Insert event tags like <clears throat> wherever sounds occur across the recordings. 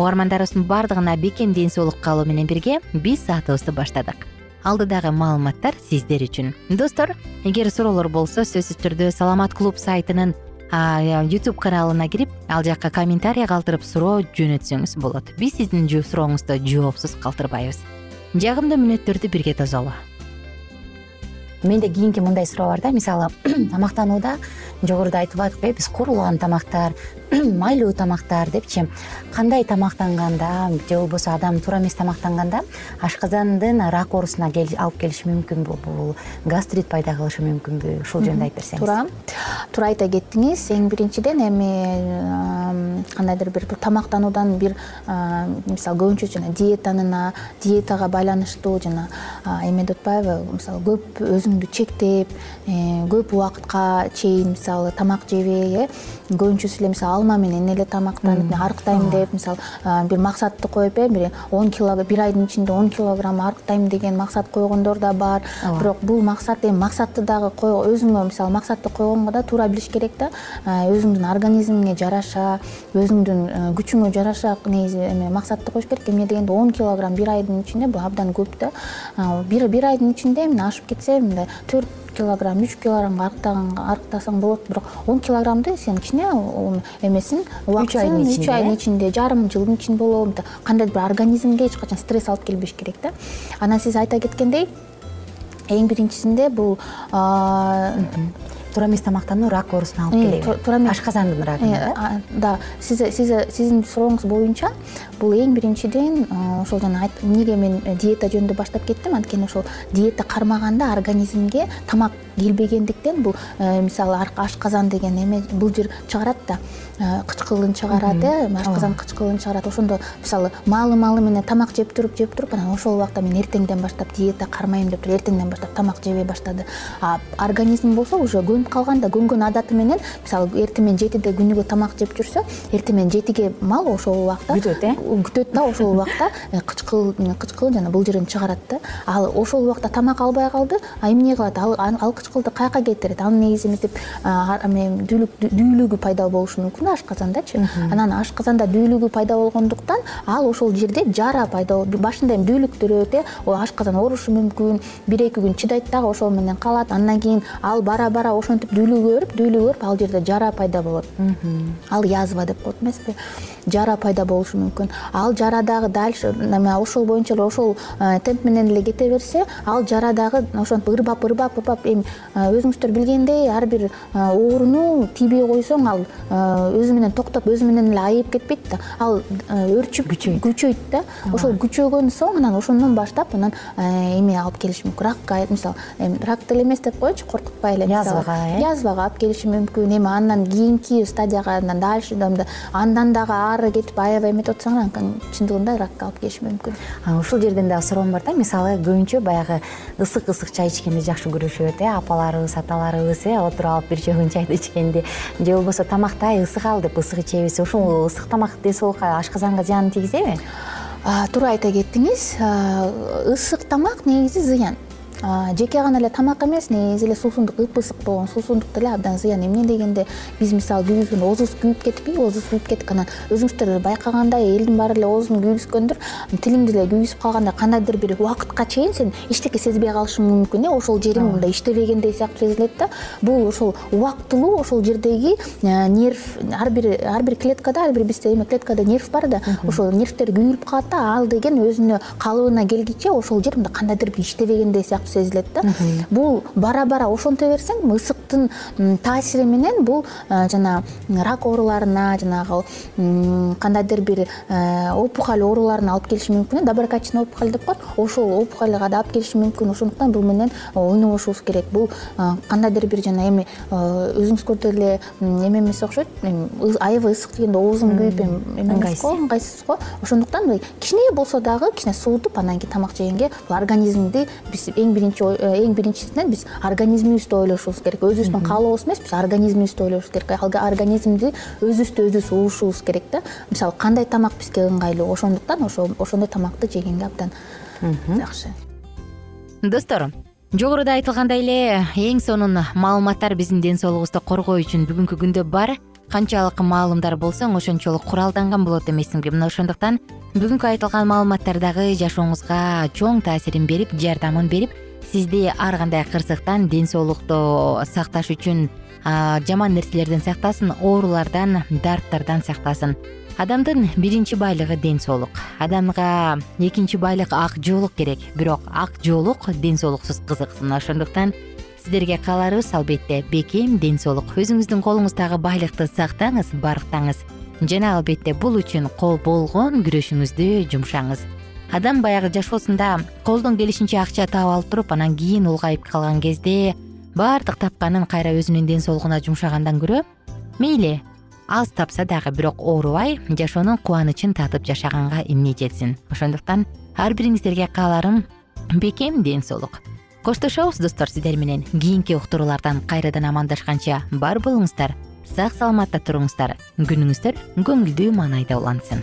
угармандарыбыздын баардыгына бекем ден соолук каалоо менен бирге биз саатыбызды баштадык. Алдыдагы маалыматтар сиздер үчүн. Достор эгер суроолор болсо сөзсүз түрдө саламат клуб сайтынын ютуб каналына кирип ал жакка комментарий калтырып суроо жөнөтсөңүз болот. Биз сиздин сурооңузду жоопсуз калтырбайбыз. Жагымдуу мүнөттөрдү бирге тосолу менде кийинки мындай суроо бар да. Мисалы <clears throat> тамактанууда жогоруда айтып аттыкпы э биз кууруулган тамактар <clears throat> майлуу тамактар депчи. Кандай тамактанганда же болбосо адам туура эмес тамактанганда ашказандын рак оорусуна алып келиши мүмкүнбү бул гастрит пайда кылышы мүмкүнбү ушул жөнүндө айтып берсеңиз туура. Туура айта кеттиңиз. Эң биринчиден эми кандайдыр бир тамактануудан бир мисалы көбүнчө жана диетанына диетага байланыштуу жана эме деп атпайбы мисалы көп өзүңдү чектеп э, көп убакытка чейин мисалы тамак жебей э көбүнчөсү эле мисалы алма менен эле тамактанып арыктайм деп мисалы бир максатты коюп э бир он бир айдын ичинде он килограмм арыктайм деген максат койгондор да бар. Бирок бул максат эми максатты дагы өзүңө мисалы максатты койгонго да туура билиш керек да. Өзүңдүн организмиңе жараша өзүңдүн күчүңө жараша негизи эме максатты коюш керек. Эмне дегенде он килограмм бир айдын ичинде бул абдан көп да. Бир айдын ичинде эмне ашып кетсе мындай төрт килограмм үч килограммга арыктаганга арыктасаң болот бирок он килограммды сен кичине эмесиң убактысың үч айдын ичинде. жарым жылдын ичинде болобу кандайдыр бир организмге эч качан стресс алып келбеш керек да. Анан сиз айта кеткендей эң биринчисинде бул туура эмес тамактануу рак оорусуна алып келеби. туура эмес. Ашказандын рагына э, да. Сиздин сурооңуз боюнча бул эң биринчиден ошол жана эмнеге мен диета жөнүндө баштап кеттим. Анткени ошол диета кармаганда организмге тамак келбегендиктен бул мисалы ашказан деген эме бул жер чыгарат да кычкылын чыгарат э ашказан кычкылын чыгарат. Ошондо мисалы маалы маалы менен тамак жеп туруп жеп туруп анан ошол убакта мен эртеңден баштап диета кармайм деп туруп эртеңден баштап тамак жебей баштады. А организм болсо уже көнүп калган да көнгөн адаты менен мисалы эртең менен жетиде күнүгө тамак жеп жүрсө эртең менен жетиге мал ошол убакта күтөт э? күтөт да ошол убакта э, кычкыл кычкыл жана бул жерин чыгарат да. Ал ошол убакта тамак албай калды а эмне кылат? Ал кычкылды каяка кетирет? Ал негизи эмитип эме дүүлүгү пайда болушу мүмкүн ашказандачы анан ашказанда дүүлүгү пайда болгондуктан ал ошол жерде жара пайда болот башында эми дүүлүктүрөт э ашказан оорушу мүмкүн бир эки күн чыдайт дагы ошол менен калат андан кийин ал бара бара ошентип дүүлүгү ооруп дүүлүгү ооруп ал жерде жара пайда болот. Ал язва деп коет эмеспи жара пайда болушу мүмкүн. Ал жара дагы дальше ошол боюнча эле ошол э, темп менен эле кете берсе ал жара дагы ошентип ырбап ырбап ырбап эми э, өзүңүздөр билгендей ар бир э, ооруну тийбей койсоң ал өзү менен токтоп өзү менен эле айыып кетпейт да. Ал өрчүп күчөйт. күчөйт да. Ошол күчөгөн соң анан ошондон баштап анан эме алып келиши мүмкүн ракка мисалы эми рак деле эмес деп коелучу коркутпай эле язвага э? Язвага алып келиши мүмкүн. Эми андан кийинки стадияга анан дальше андан дагы ары кетип аябай эметип атсаңар анан чындыгында ракка алып келиши мүмкүн. Ушул жерден дагы суроом бар да. Мисалы көбүнчө баягы ысык ысык чай ичкенди жакшы көрүшөт э апаларыбыз аталарыбыз э отуруп алып бир чөгүн чайды ичкенди же болбосо тамакты ай ысык ал деп ысык ичебиз ушул ысык тамак ден соолукка ашказанга зыянын тийгизеби? Туура айта кеттиңиз ысык тамак негизи зыян жеке гана эле тамак эмес негизи эле суусундук ып ысык болгон суусундук деле абдан зыян. Эмне дегенде биз мисалы күйгүзгөндө оозубуз күйүп кетпейби оозубуз күйүп кеттик анан өзүңүздөр байкагандай элдин баары эле оозун күйгүзгөндүр тилиң деле күйгүзүп калганда кандайдыр бир убакытка чейин сен эчтеке сезбей калышың мүмкүн э ошол жериң мындай иштебегендей сыяктуу сезилет да. Бул ошол убактылуу ошол жердеги э, нерв ар бир ар бир клеткада ар бир бизде эме клеткада нерв бар да ошол нервтер күйүлүп калат да ал деген өзүнө калыбына келгиче ошол жер мындай кандайдыр бир иштебегендей сыяктуу сезилет да. Бул бара бара ошонто берсең ысыктын таасири менен бул э, жана рак ооруларына жанагы кандайдыр бир э, опухоль ооруларына алып келиши мүмкүн э доброкачественный опухоль деп коет ошол опухольга да алып келиши мүмкүн. Ошондуктан бул менен ойнобошубуз керек. Бул кандайдыр бир жана эми өзүңүз эле эме эмес окшойт. Эми аябай ысык дегенде оозуң күйүп эми эме эмес го ыңгайсыз. го. Ошондуктан кичине болсо дагы кичине суутуп андан кийин тамак жегенге бул организмди биз эң биринчи Э, эң биринчисинен биз организмибизди ойлошубуз керек. Өзүбүздүн каалообуз эмес биз организмибизди ойлошубуз керек. Ал организмди өзүбүздү өзүбүз угушубуз керек да. Мисалы кандай тамак бизге ыңгайлуу? Ошондуктан ошондой тамакты жегенге абдан жакшы. Достор жогоруда айтылгандай эле эң сонун маалыматтар биздин ден соолугубузду коргоо үчүн бүгүнкү күндө бар. Канчалык маалымдар болсоң ошончолук куралданган болот эмессиңби мына ошондуктан бүгүнкү айтылган маалыматтар дагы жашооңузга чоң таасирин берип жардамын берип сизди ар кандай кырсыктан ден соолукту сакташ үчүн жаман нерселерден сактасын оорулардан дарттардан сактасын. Адамдын биринчи байлыгы ден соолук. Адамга экинчи байлык ак жоолук керек. Бирок ак жоолук ден соолуксуз кызык мына ошондуктан сиздерге кааларыбыз албетте бекем ден соолук. Өзүңүздүн колуңуздагы байлыкты сактаңыз барктаңыз. Жана албетте бул үчүн болгон күрөшүңүздү жумшаңыз адам баягы жашоосунда колдон келишинче акча таап алып туруп анан кийин улгайып калган кезде баардык тапканын кайра өзүнүн ден соолугуна жумшагандан көрө мейли аз тапса дагы бирок оорубай жашоонун кубанычын татып жашаганга эмне жетсин? Ошондуктан ар бириңиздерге кааларым бекем ден соолук. Коштошобуз достор сиздер менен. Кийинки уктуруулардан кайрадан амандашканча бар болуңуздар сак саламатта туруңуздар. Күнүңүздөр көңүлдүү маанайда улансын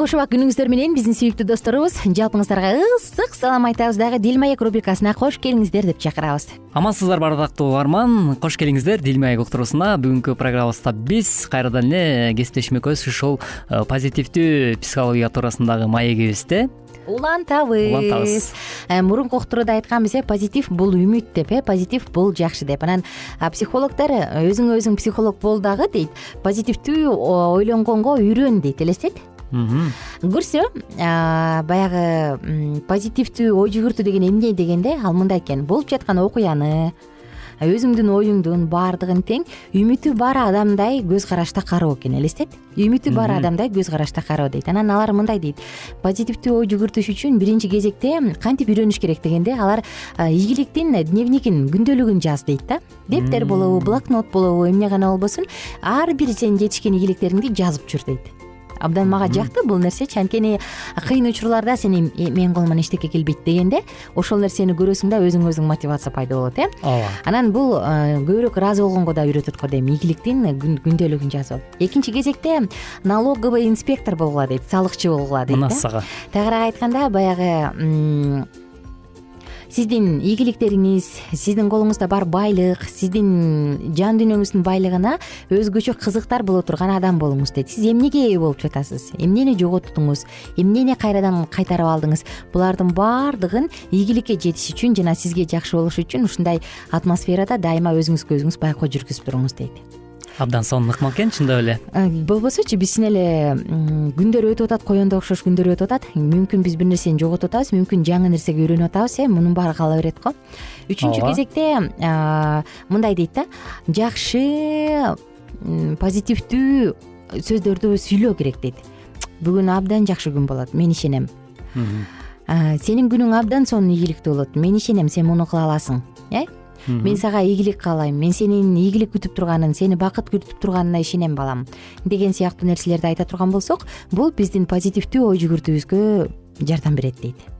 убак күнүңүздөр менен биздин сүйүктүү досторубуз. Жалпыңыздарга ысык салам айтабыз. Дагы дил маек рубрикасына кош келиңиздер деп чакырабыз. Амансыздарбы ардактуу угарман. Кош келиңиздер. Дил маек уктуруусуна бүгүнкү программабызда биз кайрадан эле кесиптешим экөөбүз. Ушул э, позитивдүү психология туурасындагы маегибизде. Улантабыз улантабыз э, мурунку уктурууда айтканбыз э позитив бул үмүт деп э позитив бул жакшы деп. Анан психологдор өзүңө өзүң психолог бол дагы дейт позитивдүү ойлонгонго үйрөн дейт элестет көрсө баягы позитивдүү ой жүгүртүү деген эмне дегенде ал мындай экен. Болуп жаткан окуяны өзүңдүн оюңдун баардыгын тең үмүтү бар адамдай көз карашта кароо экен элестет? Үмүтү бар адамдай көз карашта кароо дейт. Анан алар мындай дейт. Позитивдүү ой жүгүртүш үчүн биринчи кезекте кантип үйрөнүш керек дегенде алар ийгиликтин дневникин күндөлүгүн жаз дейт да. Дептер болобу блокнот болобу эмне гана болбосун ар бир сенин жетишкен ийгиликтериңди жазып жүр дейт абдан мага жакты. Бул нерсечи анткени кыйын учурларда сен э, менин колуман эчтеке келбейт дегенде ошол нерсени көрөсүң да өзүңө өзүң мотивация пайда болот э? Ооба. Анан бул э, көбүрөөк ыраазы болгонго да үйрөтөт го дейм. Ийгиликтин күндөлүгүн жазуу экинчи кезекте налоговый инспектор болгула дейт салыкчы болгула дейт мына сага. Тагыраак айтканда баягы сиздин ийгиликтериңиз сиздин колуңузда бар байлык сиздин жан дүйнөңүздүн байлыгына өзгөчө кызыктар боло турган адам болуңуз дейт сиз эмнеге ээ болуп жатасыз? Эмнени жоготтуңуз эмнени кайрадан кайтарып алдыңыз? Булардын баардыгын ийгиликке жетиш үчүн жана сизге жакшы болуш үчүн ушундай атмосферада дайыма өзүңүзгө өзүңүз байкоо жүргүзүп туруңуз дейт абдан сонун ыкма экен чындап эле? Э, болбосочу биз чын эле күндөр өтүп атат коендой окшош күндөр өтүп атат. Мүмкүн биз бир нерсени жоготуп атабыз мүмкүн жаңы нерсеге үйрөнүп атабыз э мунун баары кала берет го. Үчүнчү кезекте мындай дейт да жакшы позитивдүү сөздөрдү сүйлөө керек дейт. Бүгүн абдан жакшы күн болот мен ишенем. Сенин күнүң абдан сонун ийгиликтүү болот мен ишенем сен муну кыла аласың э мен сага ийгилик каалайм. Мен сенин ийгилик күтүп турганын сени бакыт күтүп турганына ишенем балам. Деген сыяктуу нерселерди айта турган болсок бул биздин позитивдүү ой жүгүртүүбүзгө жардам берет дейт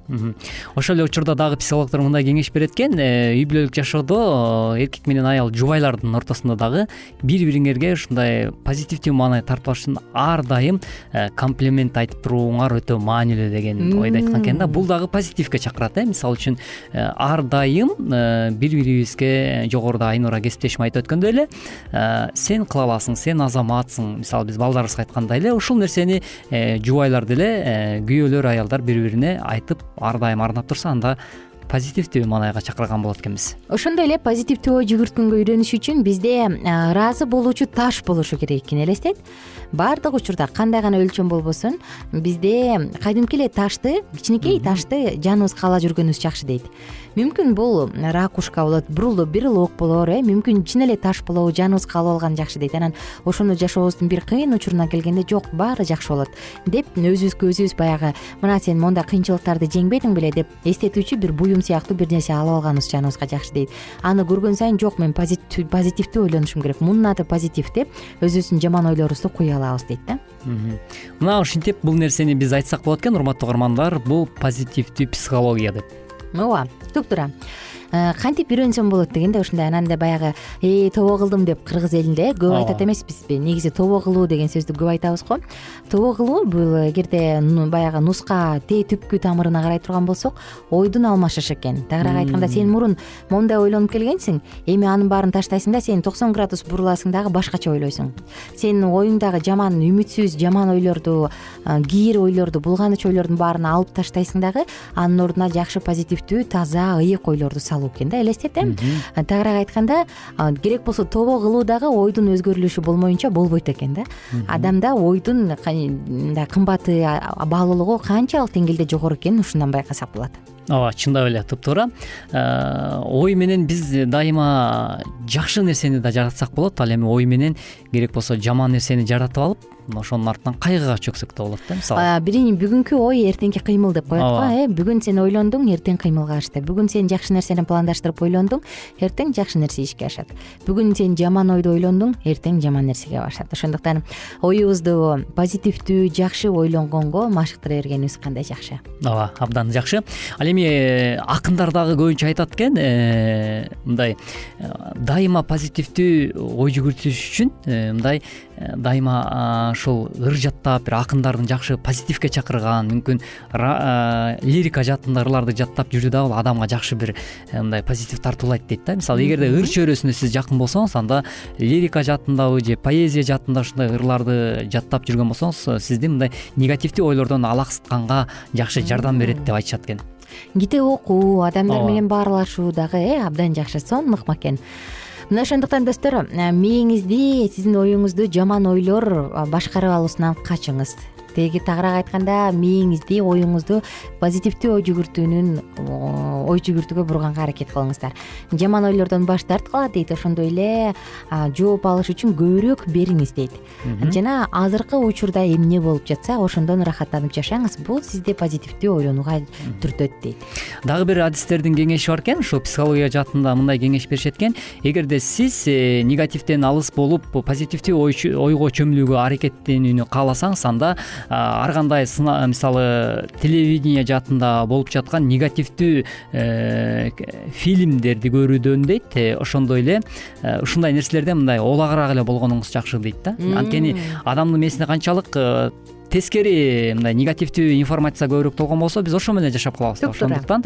ошол эле учурда дагы психологдор мындай кеңеш берет экен э, үй бүлөлүк жашоодо эркек менен аял жубайлардын ортосунда дагы бири бириңерге ушундай позитивдүү маанай тартып алыш үчүн ар дайым э, комплимент айтып турууңар өтө маанилүү деген ойду айткан экен да. Бул дагы позитивге чакырат э мисалы үчүн э, ар дайым бири бирибизге жогоруда айнура кесиптешим айтып өткөндөй эле сен кыла аласың сен азаматсың. Мисалы биз балдарыбызга айткандай эле ушул нерсени жубайлар деле күйөөлөр аялдар бири бирине айтып ар дайым арнап турса анда позитивдүү маанайга чакырган болот экенбиз. Ошондой эле позитивдүү ой жүгүрткөнгө үйрөнүш үчүн бизде ыраазы болуучу таш болушу керек экен элестет баардык учурда кандай гана өлчөм болбосун бизде кадимки эле ташты кичинекей ташты жаныбызга ала жүргөнүбүз жакшы дейт. Мүмкүн бул ракушка болот брелок болор э мүмкүн чын эле таш болобу жаныбызга алып алган жакшы дейт. Анан ошону жашообуздун бир кыйын учуруна келгенде жок баары жакшы болот деп өзүбүзгө өзүбүз баягы мына сен мондай кыйынчылыктарды жеңбедиң беле деп эстетүүчү бир буюм сыяктуу бир нерсе алып алганыбыз жаныбызга жакшы дейт. Аны көргөн сайын жок мен позитивдүү ойлонушум керек. Мунун аты позитив деп өзүбүздүн жаман ойлорубузду куя алабыз дейт да. Мына ушинтип бул нерсени биз айтсак болот экен урматтуу угармандар бул позитивдүү психология деп. Ооба туп туура кантип үйрөнсөм болот дегенде ушундай анан да баягы э тобо кылдым деп кыргыз элинде көп айтат эмеспизби. Негизи тобо кылуу деген сөздү көп айтабыз го. Тобо кылуу бул эгерде баягы нуска т түпкү тамырына карай турган болсок ойдун алмашышы экен. Тагыраак айтканда сен мурун моундай ойлонуп келгенсиң эми анын баарын таштайсың да сен токсон градус буруласың дагы башкача ойлойсуң. Сен оюңдагы жаман үмүтсүз жаман ойлорду кийир ойлорду булганыч ойлордун баарын алып таштайсың дагы анын ордуна жакшы позитивдүү таза ыйык ойлорду салуу экен да элестет э? Тагыраак айтканда керек болсо тобо кылуу дагы ойдун өзгөрүлүшү болмоюнча болбойт экен да. Адамда ойдун мындай кымбаты баалуулугу канчалык деңгээлде жогору экенин ушундан байкасак болот ооба чындап эле туптуура ой менен биз дайыма жакшы нерсени да жаратсак болот ал эми ой менен керек болсо жаман нерсени жаратып алып ошонун артынан кайгыга чөксөк да болот да мисалы. Бирин бүгүнкү ой эртеңки кыймыл деп коет го э? Бүгүн сен ойлондуң эртең кыймылга ашты. Бүгүн сен жакшы нерсени пландаштырып ойлондуң эртең жакшы нерсе ишке ашат. Бүгүн сен жаман ойду ойлондуң эртең жаман нерсеге башат. Ошондуктан оюбузду позитивдүү жакшы ойлонгонго машыктыра бергенибиз кандай жакшы? Ооба абдан жакшы. Ал эми э, акындар дагы көбүнчө айтат экен э, мындай э, дайыма позитивдүү ой жүгүртүш үчүн мындай дайыма ушул ыр жаттап бир акындардын жакшы позитивге чакырган мүмкүн лирика жаатында ырларды жаттап жүрдү да бул адамга жакшы бир мындай позитив тартуулайт дейт да. Мисалы эгерде ыр чөйрөсүнө сиз жакын болсоңуз анда лирика жаатындабы же поэзия жаатында ушундай ырларды жаттап жүргөн болсоңуз сизди мындай негативдүү ойлордон алаксытканга жакшы жардам берет деп айтышат экен китеп окуу адамдар менен баарлашуу дагы э абдан жакшы. Сонун ыкма экен. Мына ошондуктан достор мээңизди сиздин оюңузду жаман ойлор башкарып алуусунан качыңыз тиги тагыраак айтканда мээңизди оюңузду позитивдүү ой жүгүртүүнүн ой жүгүртүүгө бурганга аракет кылыңыздар. Жаман ойлордон баш тарткыла дейт ошондой эле жооп алыш үчүн көбүрөөк бериңиз дейт. Жана азыркы учурда эмне болуп жатса ошондон ырахаттанып жашаңыз бул сизди позитивдүү ойлонууга түртөт дейт. Дагы бир адистердин кеңеши бар экен ушул психология жаатында мындай кеңеш беришет экен эгерде сиз э, негативден алыс болуп позитивдүү ойго чөмүлүүгө аракеттенүүнү кааласаңыз анда ар кандай мисалы телевидение жаатында болуп жаткан негативдүү э, фильмдерди көрүүдөн дейт э, ошондой эле э, ушундай нерселерден мындай олагыраак эле болгонуңуз жакшы дейт да. Анткени адамдын мээсине канчалык тескери мындай негативдүү информация көбүрөөк болгон болсо биз ошо менен жашап калабыз да. Ошондуктан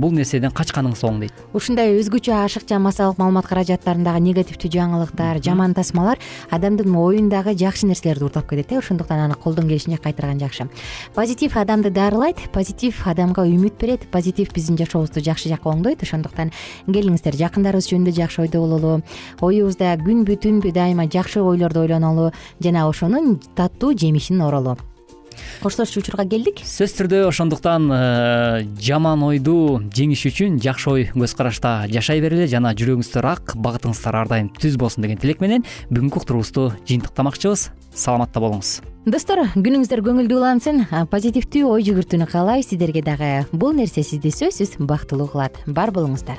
бул нерседен качканыңыз оң дейт. Ушундай өзгөчө ашыкча массалык маалымат каражаттарындагы негативдүү жаңылыктар жаман тасмалар адамдын оюндагы жакшы нерселерди уурдап кетет э ошондуктан аны колдон келишинче кайтарган жакшы. Позитив адамды дарылайт позитив адамга үмүт берет позитив биздин жашообузду жакшы жакка оңдойт. Ошондуктан келиңиздер жакындарыбыз жөнүндө жакшы ойдо бололу оюбузда күнбү түнбү дайыма жакшы ойлорду ойлонолу жана ошонун таттуу жемишин оролу коштошчу учурга келдик. Сөзсүз түрдө ошондуктан э, жаман ойду жеңиш үчүн жакшы ой көз карашта жашай бергиле жана жүрөгүңүздөр ак багытыңыздар ар дайым түз болсун деген тилек менен бүгүнкү уктуруубузду жыйынтыктамакчыбыз. Саламатта болуңуз. Достор күнүңүздөр көңүлдүү улансын. Позитивдүү ой жүгүртүүнү каалайбыз сиздерге дагы. Бул нерсе сизди сөзсүз бактылуу кылат. Бар болуңуздар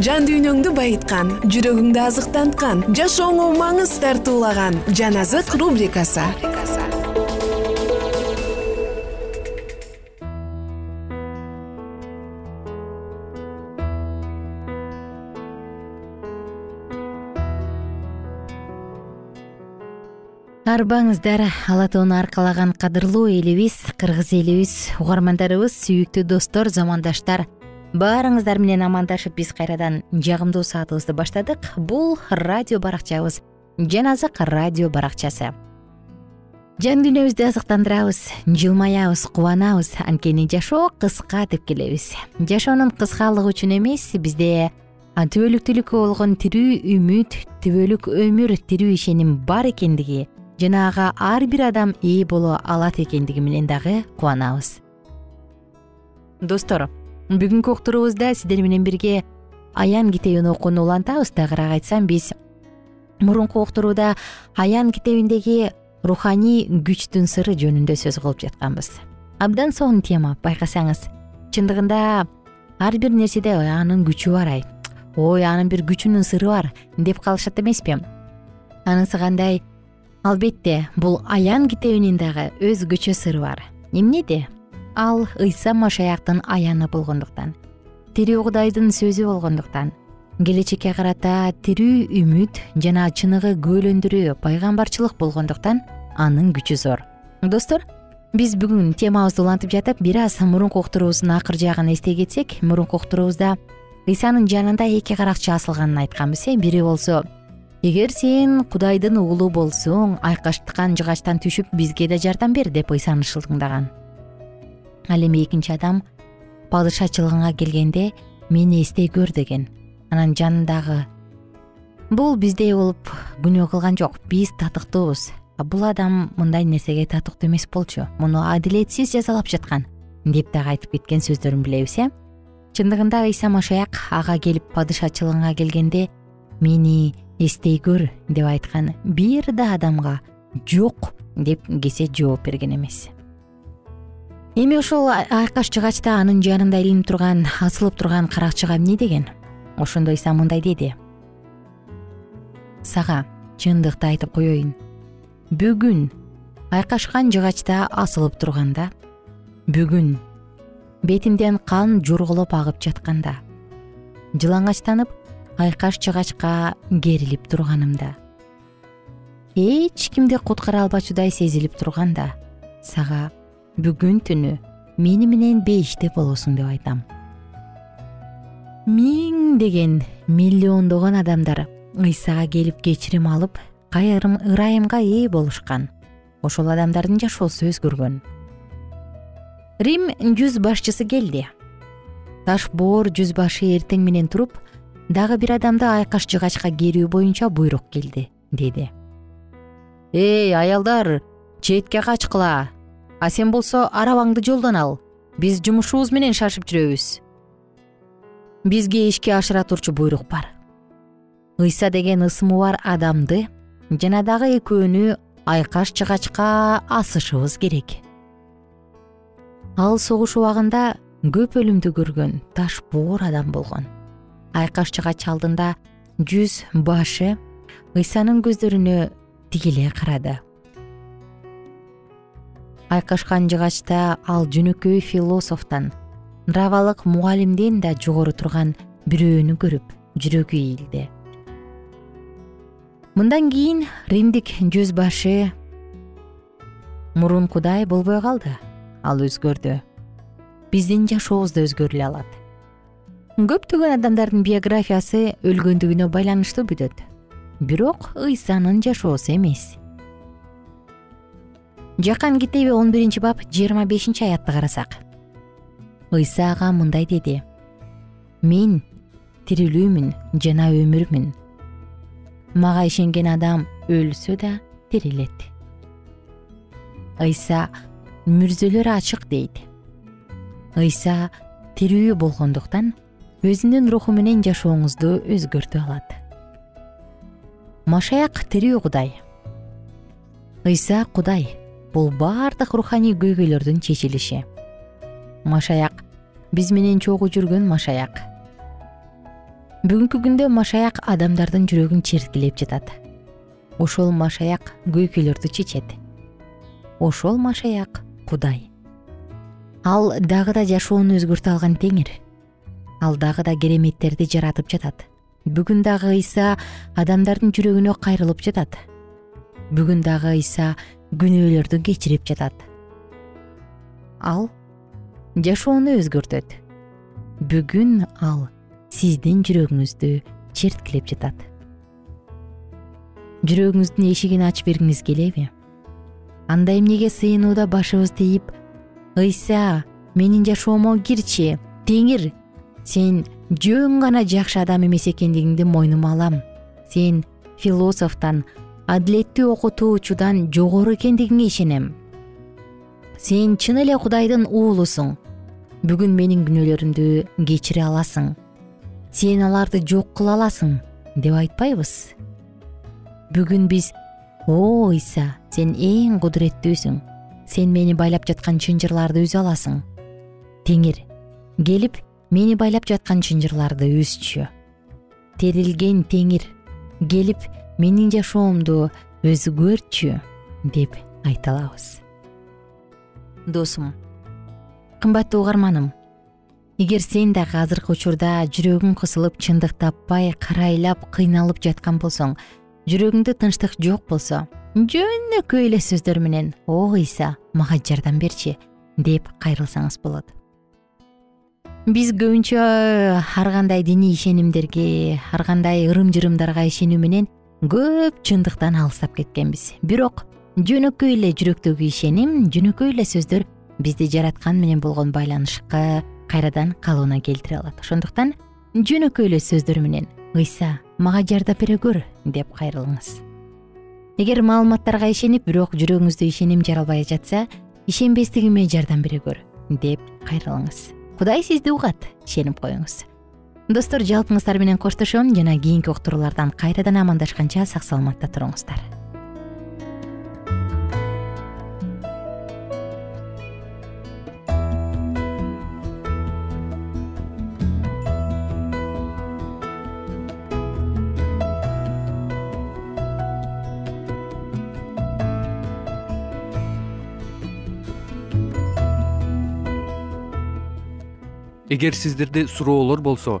жан дүйнөңдү байыткан жүрөгүңдү азыктанткан жашооңо маңыз тартуулаган жан азык рубрикасы. Арбаңыздар ала тоону аркалаган кадырлуу элибиз кыргыз элибиз угармандарыбыз сүйүктүү достор замандаштар баарыңыздар менен амандашып биз кайрадан жагымдуу саатыбызды баштадык. Бул радио баракчабыз жан азык радио баракчасы. Жан дүйнөбүздү азыктандырабыз жылмаябыз кубанабыз. Анткени жашоо кыска деп келебиз. Жашоонун кыскалыгы үчүн эмес бизде түбөлүктүүлүккө болгон тирүү үмүт түбөлүк өмүр тирүү ишеним бар экендиги жана ага ар бир адам ээ боло алат экендиги менен дагы кубанабыз. Достор бүгүнкү уктуруубузда сиздер менен бирге аян китебин окууну улантабыз тагыраак айтсам биз. Мурунку уктурууда аян китебиндеги руханий күчтүн сыры жөнүндө сөз кылып жатканбыз. Абдан сонун тема байкасаңыз чындыгында ар бир нерседе анын күчү бар ай ой анын бир күчүнүн сыры бар деп калышат эмеспи? Анысы кандай? Албетте бул аян китебинин дагы өзгөчө сыры бар. Эмнеде ал ыйса машаяктын аяны болгондуктан тирүү кудайдын сөзү болгондуктан келечекке карата тирүү үмүт жана чыныгы күбөлөндүрүү пайгамбарчылык болгондуктан анын күчү зор. Достор биз бүгүн темабызды улантып жатып бир аз мурунку уктуруубуздун акыр жагын эстей кетсек мурунку уктуруубузда ыйсанын жанында эки каракчы асылганын айтканбыз э бири болсо. Эгер сен кудайдын уулу болсоң айкаштыкан жыгачтан түшүп бизге да жардам бер деп ыйсаны шылтыңдаган ал эми экинчи адам падышачылыгыңа келгенде мени эстей көр деген. Анан жанындагы бул биздей болуп күнөө кылган жок. Биз татыктуубуз. Бул адам мындай нерсеге татыктуу эмес болчу. Муну адилетсиз жазалап жаткан деп дагы айтып кеткен сөздөрүн билебиз э. Чындыгында ыйса машаяк ага келип падышачылыгыңа келгенде мени эстей көр деп айткан бир да адамга жок деп кесе жооп берген эмес эми ошол айкаш жыгачта анын жанында илинип турган асылып турган каракчыга эмне деген? Ошондо ыйса мындай деди. Сага чындыкты айтып коеюн бүгүн айкашкан жыгачта асылып турганда бүгүн бетимден кан журголоп агып жатканда жылаңачтанып айкаш жыгачка керилип турганымда эч кимди куткара албачудай сезилип турганда сага бүгүн түнү мени менен бейиште болосуң деп айтам. Миңдеген миллиондогон адамдар ыйсага келип кечирим алып кайрым ырайымга ээ болушкан. Ошол адамдардын жашоосу өзгөргөн рим жүз башчысы келди. Таш боор жүз башы эртең менен туруп дагы бир адамды айкаш жыгачка керүү боюнча буйрук келди деди эй аялдар четке качкыла а сен болсо арабаңды жолдон ал. Биз жумушубуз менен шашып жүрөбүз. Бизге ишке ашыра турчу буйрук бар. Ыйса деген ысымы бар адамды жана дагы экөөнү айкаш жыгачка асышыбыз керек. Ал согуш убагында көп өлүмдү көргөн таш боор адам болгон. Айкаш жыгач алдында жүз башы ыйсанын көздөрүнө тигиле карады айкашкан жыгачта ал жөнөкөй философтон равалык мугалимден да жогору турган бирөөнү көрүп жүрөгү ийилди. Мындан кийин римдик жүз башы мурункудай болбой калды ал өзгөрдү. Биздин жашообуз да өзгөрүлө алат. Көптөгөн адамдардын биографиясы өлгөндүгүнө байланыштуу бүтөт. Бирок ыйсанын жашоосу эмес жакан китеби он биринчи бап жыйырма бешинчи аятты карасак. Ыйса ага мындай деди. Мен тирилүүмүн жана өмүрмүн. Мага ишенген адам өлсө да тирилет. Ыйса мүрзөлөр ачык дейт. Ыйса тирүү болгондуктан өзүнүн руху менен жашооңузду өзгөртө алат. Машаяк тирүү кудай. Ыйса кудай бул баардык руханий көйгөйлөрдүн чечилиши. Машаяк. Биз менен чогуу жүргөн машаяк. Бүгүнкү күндө машаяк адамдардын жүрөгүн черткилеп жатат. Ошол машаяк көйкөлөрдү чечет. Ошол машаяк кудай. Ал дагы да жашоону өзгөртө алган теңир. Ал дагы да кереметтерди жаратып жатат. Бүгүн дагы ыйса адамдардын жүрөгүнө кайрылып жатат. Бүгүн дагы ыйса күнөөлөрдү кечирип жатат. Ал жашоону өзгөртөт. Бүгүн ал сиздин жүрөгүңүздү черткилеп жатат. Жүрөгүңүздүн эшигин ачып бергиңиз келеби? Анда эмнеге сыйынууда башыбызды ийип ыйса менин жашоомо кирчи теңир сен жөн гана жакшы адам эмес экендигиңди мойнума алам. Сен философтон адилеттүү окутуучудан жогору экендигиңе ишенем. Сен чын эле кудайдын уулусуң. Бүгүн менин күнөөлөрүмдү кечире аласың. Сен аларды жок кыла аласың деп айтпайбыз. Бүгүн биз о ыйса сен эң кудуреттүүсүң. Сен мени байлап жаткан чынжырларды үзө аласың. Теңир келип мени байлап жаткан чынжырларды үзчү терилген теңир келип менин жашоомду өзгөртчү деп айта алабыз. Досум кымбаттуу угарманым эгер сен дагы азыркы учурда жүрөгүң кысылып чындык таппай карайлап кыйналып жаткан болсоң жүрөгүңдө тынчтык жок болсо жөнөкөй эле сөздөр менен о ыйса мага жардам берчи деп кайрылсаңыз болот. Биз көбүнчө ар кандай диний ишенимдерге ар кандай ырым жырымдарга ишенүү менен көп чындыктан алыстап кеткенбиз. Бирок жөнөкөй эле жүрөктөгү ишеним жөнөкөй эле сөздөр бизди жараткан менен болгон байланышка кайрадан калыбына келтире алат. Ошондуктан жөнөкөй эле сөздөр менен ыйса мага жардам бере көр деп кайрылыңыз. Эгер маалыматтарга ишенип бирок жүрөгүңүздө ишеним жаралбай жатса ишенбестигиме жардам бере көр деп кайрылыңыз. Кудай сизди угат ишенип коюңуз достор жалпыңыздар менен коштошом. Жана кийинки уктуруулардан кайрадан амандашканча сак саламатта туруңуздар. Эгер сиздерде суроолор болсо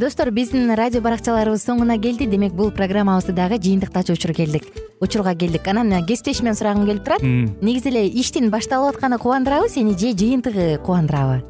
достор биздин радио баракчаларыбыз соңуна келди. Демек бул программабызды дагы жыйынтыктачу учур келдик. Учурга келдик. Анан кесиптешимден сурагым келип турат. Негизи эле иштин башталып атканы кубандырабы сени же жыйынтыгы кубандырабы